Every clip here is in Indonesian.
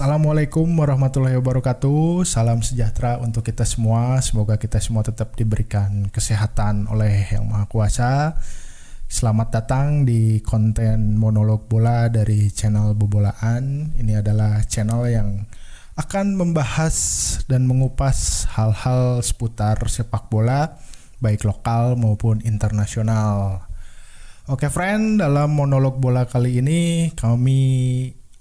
Assalamualaikum warahmatullahi wabarakatuh. Salam sejahtera untuk kita semua. Semoga kita semua tetap diberikan kesehatan oleh Yang Maha Kuasa. Selamat datang di konten monolog bola dari channel Bobolaan. Ini adalah channel yang akan membahas dan mengupas hal-hal seputar sepak bola, baik lokal maupun internasional. Oke, friend, dalam monolog bola kali ini kami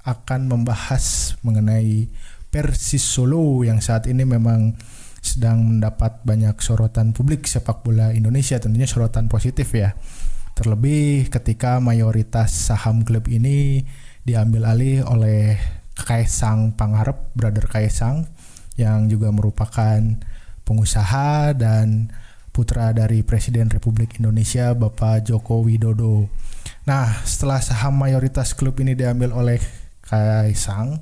akan membahas mengenai Persis Solo yang saat ini memang sedang mendapat banyak sorotan publik sepak bola Indonesia tentunya sorotan positif ya terlebih ketika mayoritas saham klub ini diambil alih oleh Kaisang Pangarep brother Kaisang yang juga merupakan pengusaha dan putra dari Presiden Republik Indonesia Bapak Joko Widodo. Nah, setelah saham mayoritas klub ini diambil oleh Kaisang,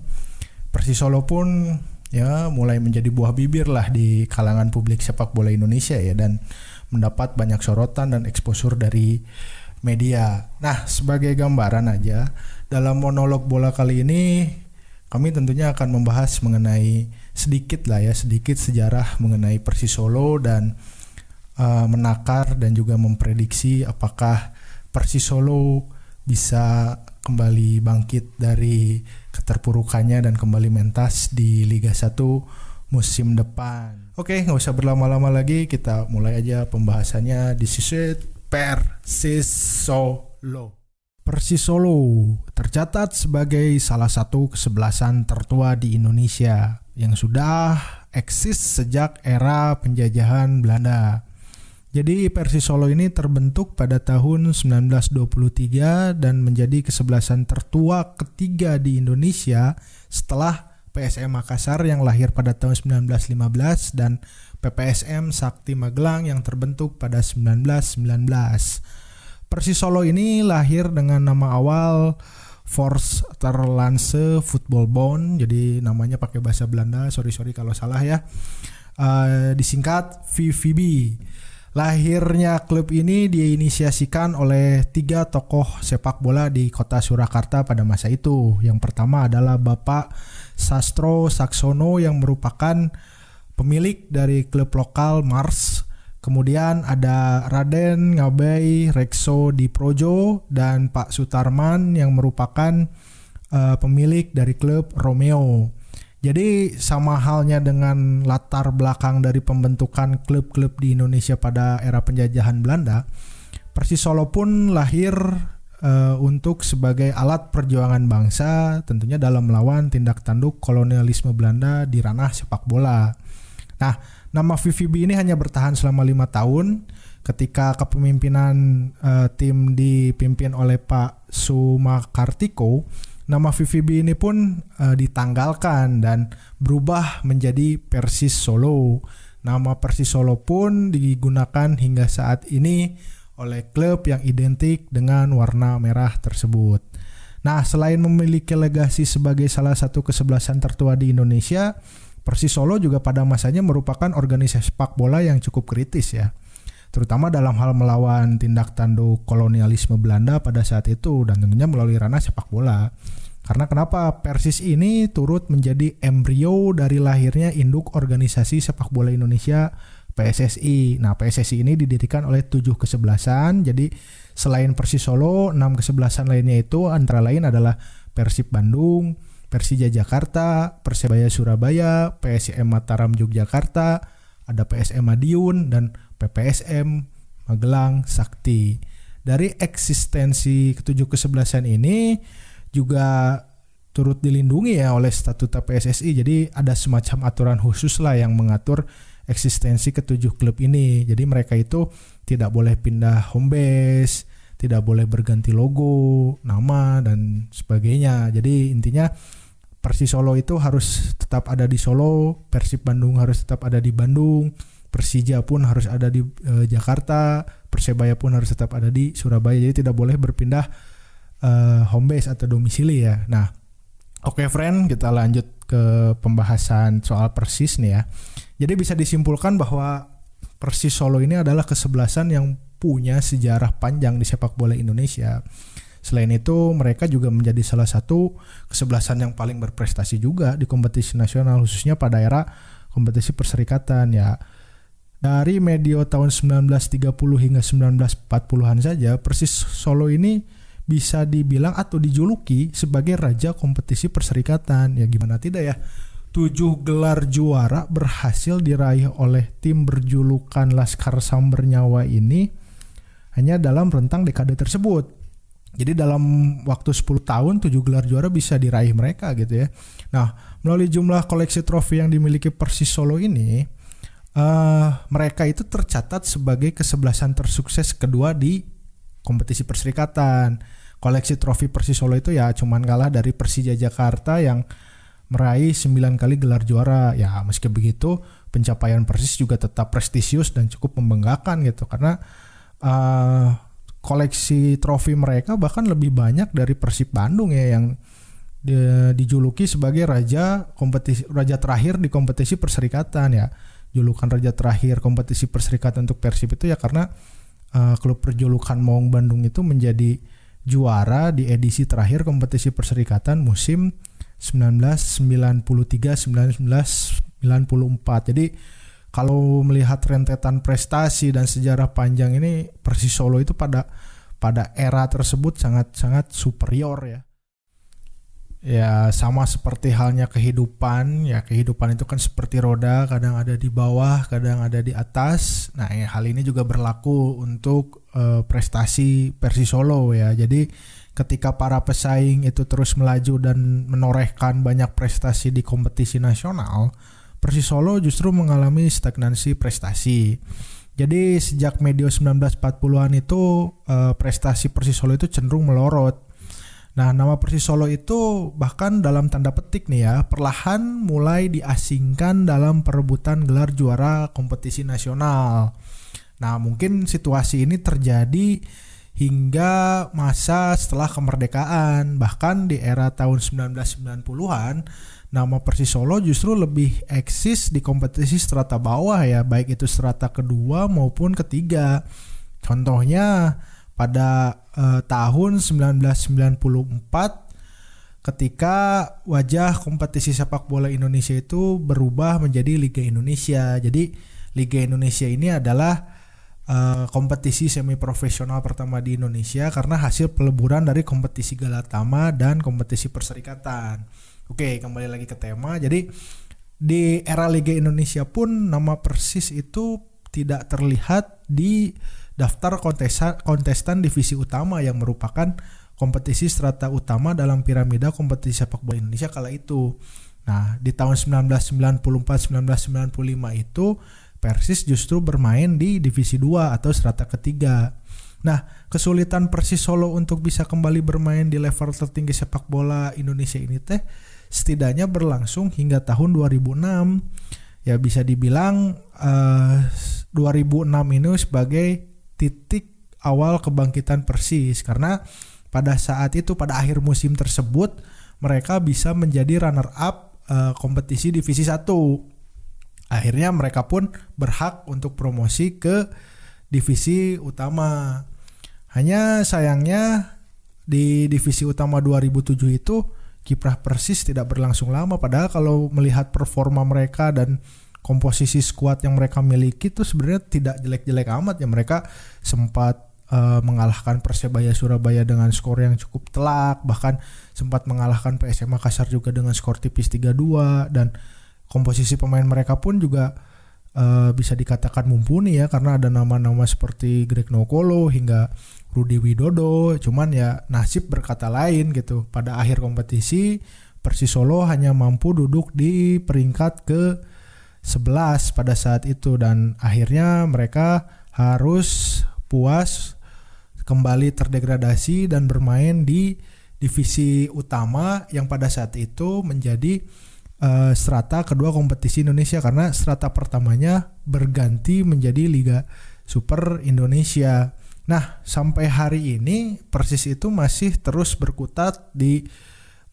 Persis Solo pun ya mulai menjadi buah bibir lah di kalangan publik sepak bola Indonesia ya dan mendapat banyak sorotan dan eksposur dari media. Nah, sebagai gambaran aja, dalam monolog bola kali ini kami tentunya akan membahas mengenai sedikit lah ya, sedikit sejarah mengenai Persis Solo dan uh, menakar dan juga memprediksi apakah Persis Solo bisa kembali bangkit dari keterpurukannya dan kembali mentas di Liga 1 musim depan. Oke, nggak usah berlama-lama lagi, kita mulai aja pembahasannya di sisi Persis Solo. Persis Solo tercatat sebagai salah satu kesebelasan tertua di Indonesia yang sudah eksis sejak era penjajahan Belanda. Jadi Persis Solo ini terbentuk pada tahun 1923 dan menjadi kesebelasan tertua ketiga di Indonesia setelah PSM Makassar yang lahir pada tahun 1915 dan PPSM Sakti Magelang yang terbentuk pada 1919. Persis Solo ini lahir dengan nama awal Force Terlanse Football Bond, jadi namanya pakai bahasa Belanda, sorry sorry kalau salah ya. Uh, disingkat VVB. Lahirnya klub ini diinisiasikan oleh tiga tokoh sepak bola di kota Surakarta pada masa itu. Yang pertama adalah Bapak Sastro Saksono yang merupakan pemilik dari klub lokal Mars. Kemudian ada Raden Ngabei Rekso di Projo dan Pak Sutarman yang merupakan uh, pemilik dari klub Romeo. Jadi sama halnya dengan latar belakang dari pembentukan klub-klub di Indonesia pada era penjajahan Belanda, Persis Solo pun lahir uh, untuk sebagai alat perjuangan bangsa tentunya dalam melawan tindak tanduk kolonialisme Belanda di ranah sepak bola. Nah, nama VVB ini hanya bertahan selama lima tahun ketika kepemimpinan uh, tim dipimpin oleh Pak Sumakartiko nama VVB ini pun uh, ditanggalkan dan berubah menjadi Persis Solo. Nama Persis Solo pun digunakan hingga saat ini oleh klub yang identik dengan warna merah tersebut. Nah, selain memiliki legasi sebagai salah satu kesebelasan tertua di Indonesia, Persis Solo juga pada masanya merupakan organisasi sepak bola yang cukup kritis ya. Terutama dalam hal melawan tindak tanduk kolonialisme Belanda pada saat itu dan tentunya melalui ranah sepak bola. Karena kenapa Persis ini turut menjadi embrio dari lahirnya induk organisasi sepak bola Indonesia PSSI. Nah, PSSI ini didirikan oleh tujuh kesebelasan. Jadi selain Persis Solo, enam kesebelasan lainnya itu antara lain adalah Persib Bandung, Persija Jakarta, Persebaya Surabaya, PSM Mataram Yogyakarta, ada PSM Madiun dan PPSM Magelang Sakti. Dari eksistensi ketujuh kesebelasan ini juga turut dilindungi ya oleh statuta PSSI. Jadi ada semacam aturan khusus lah yang mengatur eksistensi ketujuh klub ini. Jadi mereka itu tidak boleh pindah home base, tidak boleh berganti logo, nama dan sebagainya. Jadi intinya Persis Solo itu harus tetap ada di Solo, Persib Bandung harus tetap ada di Bandung, Persija pun harus ada di e, Jakarta, Persebaya pun harus tetap ada di Surabaya. Jadi tidak boleh berpindah uh, home base atau domisili ya. Nah, oke okay, friend, kita lanjut ke pembahasan soal Persis nih ya. Jadi bisa disimpulkan bahwa Persis Solo ini adalah kesebelasan yang punya sejarah panjang di sepak bola Indonesia. Selain itu, mereka juga menjadi salah satu kesebelasan yang paling berprestasi juga di kompetisi nasional khususnya pada era kompetisi perserikatan ya. Dari medio tahun 1930 hingga 1940-an saja, Persis Solo ini bisa dibilang atau dijuluki sebagai raja kompetisi perserikatan. Ya gimana tidak ya? tujuh gelar juara berhasil diraih oleh tim berjulukan Laskar Samber Nyawa ini hanya dalam rentang dekade tersebut. Jadi dalam waktu 10 tahun tujuh gelar juara bisa diraih mereka gitu ya. Nah, melalui jumlah koleksi trofi yang dimiliki Persis Solo ini, uh, mereka itu tercatat sebagai kesebelasan tersukses kedua di kompetisi perserikatan. Koleksi trofi Persis Solo itu ya cuman kalah dari Persija Jakarta yang meraih 9 kali gelar juara. Ya, meski begitu, pencapaian Persis juga tetap prestisius dan cukup membanggakan gitu karena uh, koleksi trofi mereka bahkan lebih banyak dari Persib Bandung ya yang di, dijuluki sebagai raja kompetisi raja terakhir di kompetisi perserikatan ya. Julukan raja terakhir kompetisi perserikatan untuk Persib itu ya karena uh, klub perjulukan Maung Bandung itu menjadi juara di edisi terakhir kompetisi perserikatan musim 1993-1994. Jadi kalau melihat rentetan prestasi dan sejarah panjang ini Persis Solo itu pada pada era tersebut sangat-sangat superior ya. Ya sama seperti halnya kehidupan, ya kehidupan itu kan seperti roda, kadang ada di bawah, kadang ada di atas. Nah, ya, hal ini juga berlaku untuk uh, prestasi Persis Solo ya. Jadi ketika para pesaing itu terus melaju dan menorehkan banyak prestasi di kompetisi nasional, Persis Solo justru mengalami stagnansi prestasi. Jadi sejak medio 1940-an itu eh, prestasi Persis Solo itu cenderung melorot. Nah, nama Persis Solo itu bahkan dalam tanda petik nih ya, perlahan mulai diasingkan dalam perebutan gelar juara kompetisi nasional. Nah, mungkin situasi ini terjadi hingga masa setelah kemerdekaan. Bahkan di era tahun 1990-an, nama Persis Solo justru lebih eksis di kompetisi strata bawah ya, baik itu strata kedua maupun ketiga. Contohnya pada eh, tahun 1994 ketika wajah kompetisi sepak bola Indonesia itu berubah menjadi Liga Indonesia. Jadi Liga Indonesia ini adalah uh, kompetisi semi profesional pertama di Indonesia karena hasil peleburan dari kompetisi Galatama dan kompetisi perserikatan. Oke, kembali lagi ke tema. Jadi di era Liga Indonesia pun nama Persis itu tidak terlihat di daftar kontestan, kontestan divisi utama yang merupakan kompetisi strata utama dalam piramida kompetisi sepak bola Indonesia kala itu. Nah, di tahun 1994-1995 itu Persis justru bermain di divisi 2 atau strata ketiga. Nah, kesulitan Persis Solo untuk bisa kembali bermain di level tertinggi sepak bola Indonesia ini teh setidaknya berlangsung hingga tahun 2006. Ya bisa dibilang eh, 2006 ini sebagai titik awal kebangkitan Persis. Karena pada saat itu pada akhir musim tersebut mereka bisa menjadi runner up uh, kompetisi divisi 1 akhirnya mereka pun berhak untuk promosi ke divisi utama. Hanya sayangnya di divisi utama 2007 itu kiprah Persis tidak berlangsung lama. Padahal kalau melihat performa mereka dan komposisi skuad yang mereka miliki itu sebenarnya tidak jelek-jelek amat ya. Mereka sempat uh, mengalahkan Persebaya Surabaya dengan skor yang cukup telak bahkan sempat mengalahkan PSM Makassar juga dengan skor tipis 3-2 dan komposisi pemain mereka pun juga uh, bisa dikatakan mumpuni ya karena ada nama-nama seperti Greg Nokolo hingga Rudi Widodo. Cuman ya nasib berkata lain gitu. Pada akhir kompetisi Persis Solo hanya mampu duduk di peringkat ke 11 pada saat itu dan akhirnya mereka harus puas kembali terdegradasi dan bermain di divisi utama yang pada saat itu menjadi uh, strata kedua kompetisi Indonesia karena strata pertamanya berganti menjadi Liga Super Indonesia. Nah, sampai hari ini Persis itu masih terus berkutat di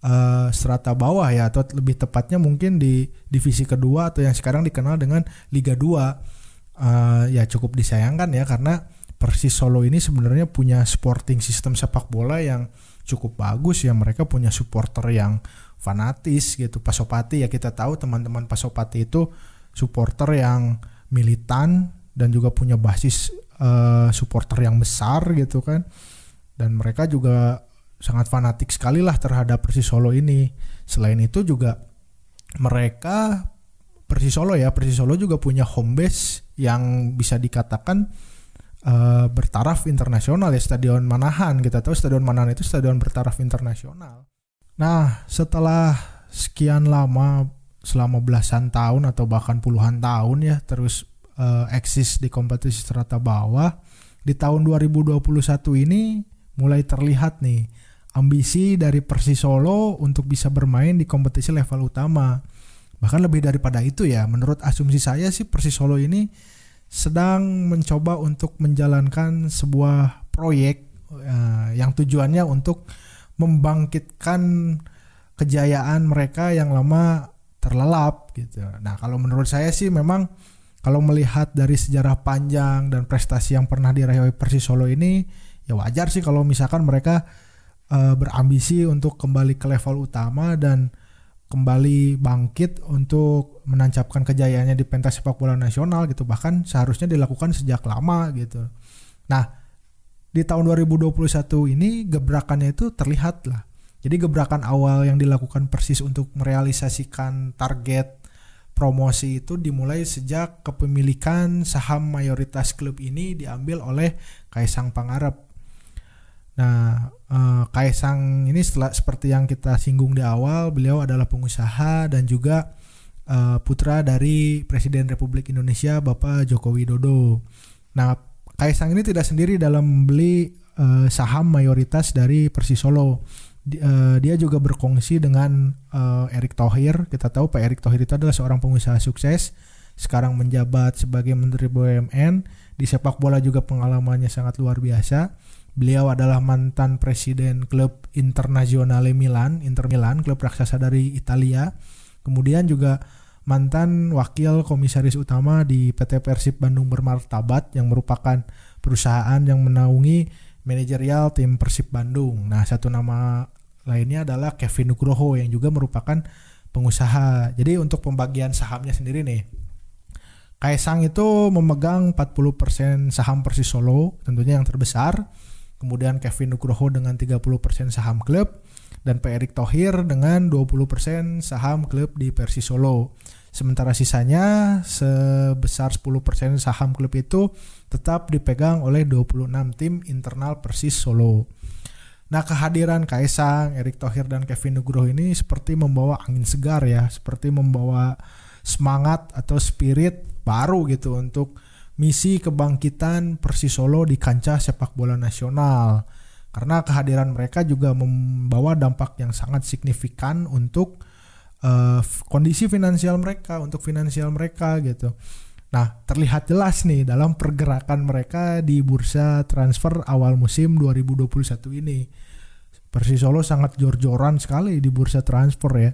uh, strata bawah ya atau lebih tepatnya mungkin di divisi kedua atau yang sekarang dikenal dengan Liga 2. Uh, eh, ya cukup disayangkan ya karena Persis Solo ini sebenarnya punya sporting sistem sepak bola yang cukup bagus ya. Mereka punya supporter yang fanatis gitu. Pasopati ya kita tahu teman-teman Pasopati itu supporter yang militan dan juga punya basis uh, supporter yang besar gitu kan. Dan mereka juga sangat fanatik sekali lah terhadap Persis Solo ini. Selain itu juga mereka Persis Solo ya, Persis Solo juga punya home base yang bisa dikatakan uh, bertaraf internasional ya Stadion Manahan kita tahu Stadion Manahan itu stadion bertaraf internasional. Nah setelah sekian lama selama belasan tahun atau bahkan puluhan tahun ya terus uh, eksis di kompetisi strata bawah di tahun 2021 ini mulai terlihat nih ambisi dari Persis Solo untuk bisa bermain di kompetisi level utama. Bahkan lebih daripada itu ya, menurut asumsi saya sih Persis Solo ini sedang mencoba untuk menjalankan sebuah proyek uh, yang tujuannya untuk membangkitkan kejayaan mereka yang lama terlelap gitu. Nah, kalau menurut saya sih memang kalau melihat dari sejarah panjang dan prestasi yang pernah diraih oleh Persis Solo ini ya wajar sih kalau misalkan mereka uh, berambisi untuk kembali ke level utama dan kembali bangkit untuk menancapkan kejayaannya di pentas sepak bola nasional gitu bahkan seharusnya dilakukan sejak lama gitu. Nah di tahun 2021 ini gebrakannya itu terlihat lah. Jadi gebrakan awal yang dilakukan Persis untuk merealisasikan target promosi itu dimulai sejak kepemilikan saham mayoritas klub ini diambil oleh Kaisang Pangarep Nah, eh, Kaisang ini setelah seperti yang kita singgung di awal, beliau adalah pengusaha dan juga eh, putra dari Presiden Republik Indonesia Bapak Joko Widodo. Nah, Kaisang ini tidak sendiri dalam membeli eh, saham mayoritas dari Persis Solo. Eh, dia juga berkongsi dengan eh, Erick Thohir. Kita tahu Pak Erick Thohir itu adalah seorang pengusaha sukses, sekarang menjabat sebagai Menteri BUMN. Di sepak bola juga pengalamannya sangat luar biasa Beliau adalah mantan presiden klub Internazionale Milan, Inter Milan, klub raksasa dari Italia. Kemudian juga mantan wakil komisaris utama di PT Persib Bandung Bermartabat yang merupakan perusahaan yang menaungi manajerial tim Persib Bandung. Nah, satu nama lainnya adalah Kevin Nugroho yang juga merupakan pengusaha. Jadi untuk pembagian sahamnya sendiri nih. Kaisang itu memegang 40% saham Persis Solo, tentunya yang terbesar kemudian Kevin Nugroho dengan 30% saham klub, dan Pak Erick Thohir dengan 20% saham klub di Persis Solo. Sementara sisanya sebesar 10% saham klub itu tetap dipegang oleh 26 tim internal Persis Solo. Nah kehadiran Kaisang, Erick Thohir dan Kevin Nugroho ini seperti membawa angin segar ya, seperti membawa semangat atau spirit baru gitu untuk misi kebangkitan Persis Solo di kancah sepak bola nasional. Karena kehadiran mereka juga membawa dampak yang sangat signifikan untuk uh, kondisi finansial mereka, untuk finansial mereka gitu. Nah, terlihat jelas nih dalam pergerakan mereka di bursa transfer awal musim 2021 ini. Persis Solo sangat jor-joran sekali di bursa transfer ya.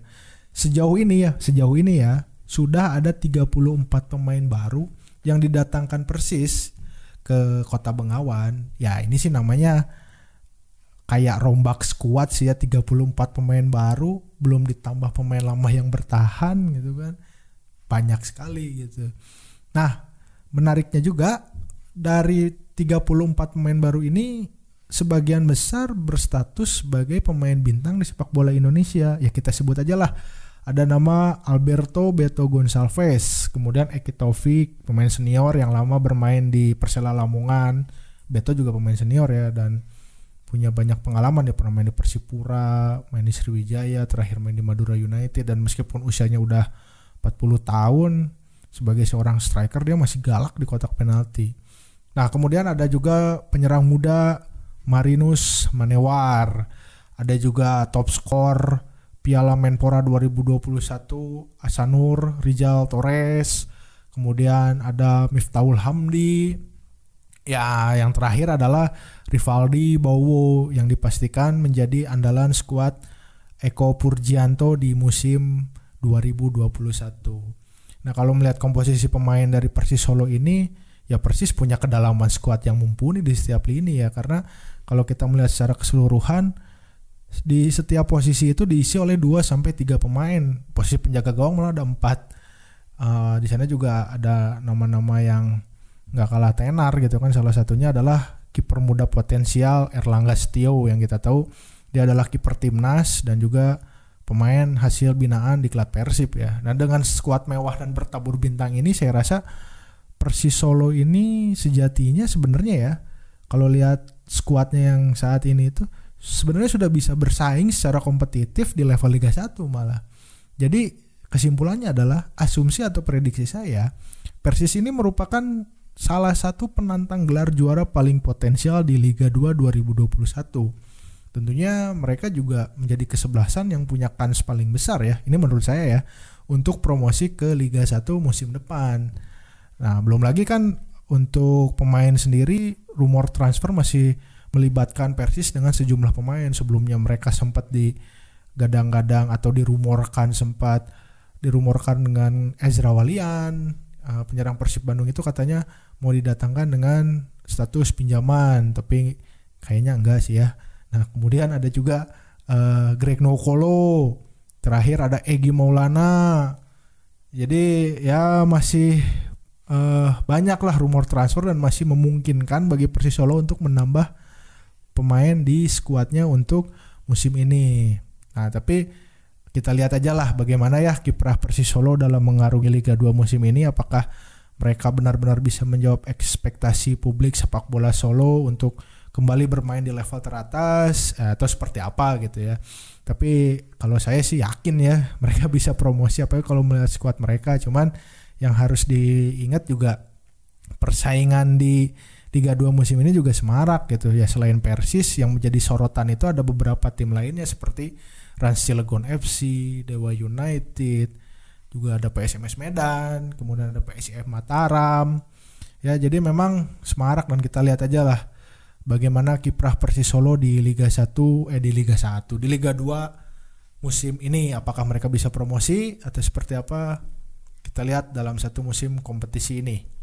Sejauh ini ya, sejauh ini ya, sudah ada 34 pemain baru yang didatangkan persis ke kota Bengawan ya ini sih namanya kayak rombak squad sih ya 34 pemain baru belum ditambah pemain lama yang bertahan gitu kan. Banyak sekali gitu. Nah menariknya juga dari 34 pemain baru ini sebagian besar berstatus sebagai pemain bintang di sepak bola Indonesia. Ya kita sebut aja lah ada nama Alberto Beto Gonçalves, kemudian Eki Taufik, pemain senior yang lama bermain di Persela Lamongan. Beto juga pemain senior ya dan punya banyak pengalaman dia pernah main di Persipura, main di Sriwijaya, terakhir main di Madura United dan meskipun usianya udah 40 tahun sebagai seorang striker dia masih galak di kotak penalti. Nah, kemudian ada juga penyerang muda Marinus Manewar. Ada juga top skor Piala Menpora 2021 Asanur, Rizal Torres, kemudian ada Miftahul Hamdi. Ya, yang terakhir adalah Rivaldi Bowo yang dipastikan menjadi andalan skuad Eko Purjianto di musim 2021. Nah, kalau melihat komposisi pemain dari Persis Solo ini, ya Persis punya kedalaman skuad yang mumpuni di setiap lini ya karena kalau kita melihat secara keseluruhan di setiap posisi itu diisi oleh 2 sampai 3 pemain. Posisi penjaga gawang malah ada 4. Uh, eh, di sana juga ada nama-nama yang nggak kalah tenar gitu kan. Salah satunya adalah kiper muda potensial Erlangga Setio yang kita tahu dia adalah kiper timnas dan juga pemain hasil binaan di klub Persib ya. Nah dengan skuad mewah dan bertabur bintang ini saya rasa Persis Solo ini sejatinya sebenarnya ya kalau lihat skuadnya yang saat ini itu sebenarnya sudah bisa bersaing secara kompetitif di level Liga 1 malah. Jadi kesimpulannya adalah asumsi atau prediksi saya Persis ini merupakan salah satu penantang gelar juara paling potensial di Liga 2 2021. Tentunya mereka juga menjadi kesebelasan yang punya kans paling besar ya. Ini menurut saya ya untuk promosi ke Liga 1 musim depan. Nah, belum lagi kan untuk pemain sendiri rumor transfer masih melibatkan Persis dengan sejumlah pemain. Sebelumnya mereka sempat di gadang-gadang atau dirumorkan sempat dirumorkan dengan Ezra Walian, uh, penyerang Persib Bandung itu katanya mau didatangkan dengan status pinjaman, tapi kayaknya enggak sih ya. Nah, kemudian ada juga uh, Greg Nokolo, terakhir ada Egi Maulana. Jadi ya masih uh, banyaklah rumor transfer dan masih memungkinkan bagi Persis Solo untuk menambah pemain di skuadnya untuk musim ini. Nah, tapi kita lihat aja lah bagaimana ya kiprah Persis Solo dalam mengarungi Liga 2 musim ini apakah mereka benar-benar bisa menjawab ekspektasi publik sepak bola Solo untuk kembali bermain di level teratas eh, atau seperti apa gitu ya. Tapi kalau saya sih yakin ya mereka bisa promosi apa kalau melihat skuad mereka cuman yang harus diingat juga persaingan di Liga 2 musim ini juga semarak gitu ya selain Persis yang menjadi sorotan itu ada beberapa tim lainnya seperti Rans Cilegon FC, Dewa United, juga ada PSMS Medan, kemudian ada PSIF Mataram. Ya, jadi memang semarak dan kita lihat aja lah bagaimana kiprah Persis Solo di Liga 1 eh di Liga 1, di Liga 2 musim ini apakah mereka bisa promosi atau seperti apa kita lihat dalam satu musim kompetisi ini.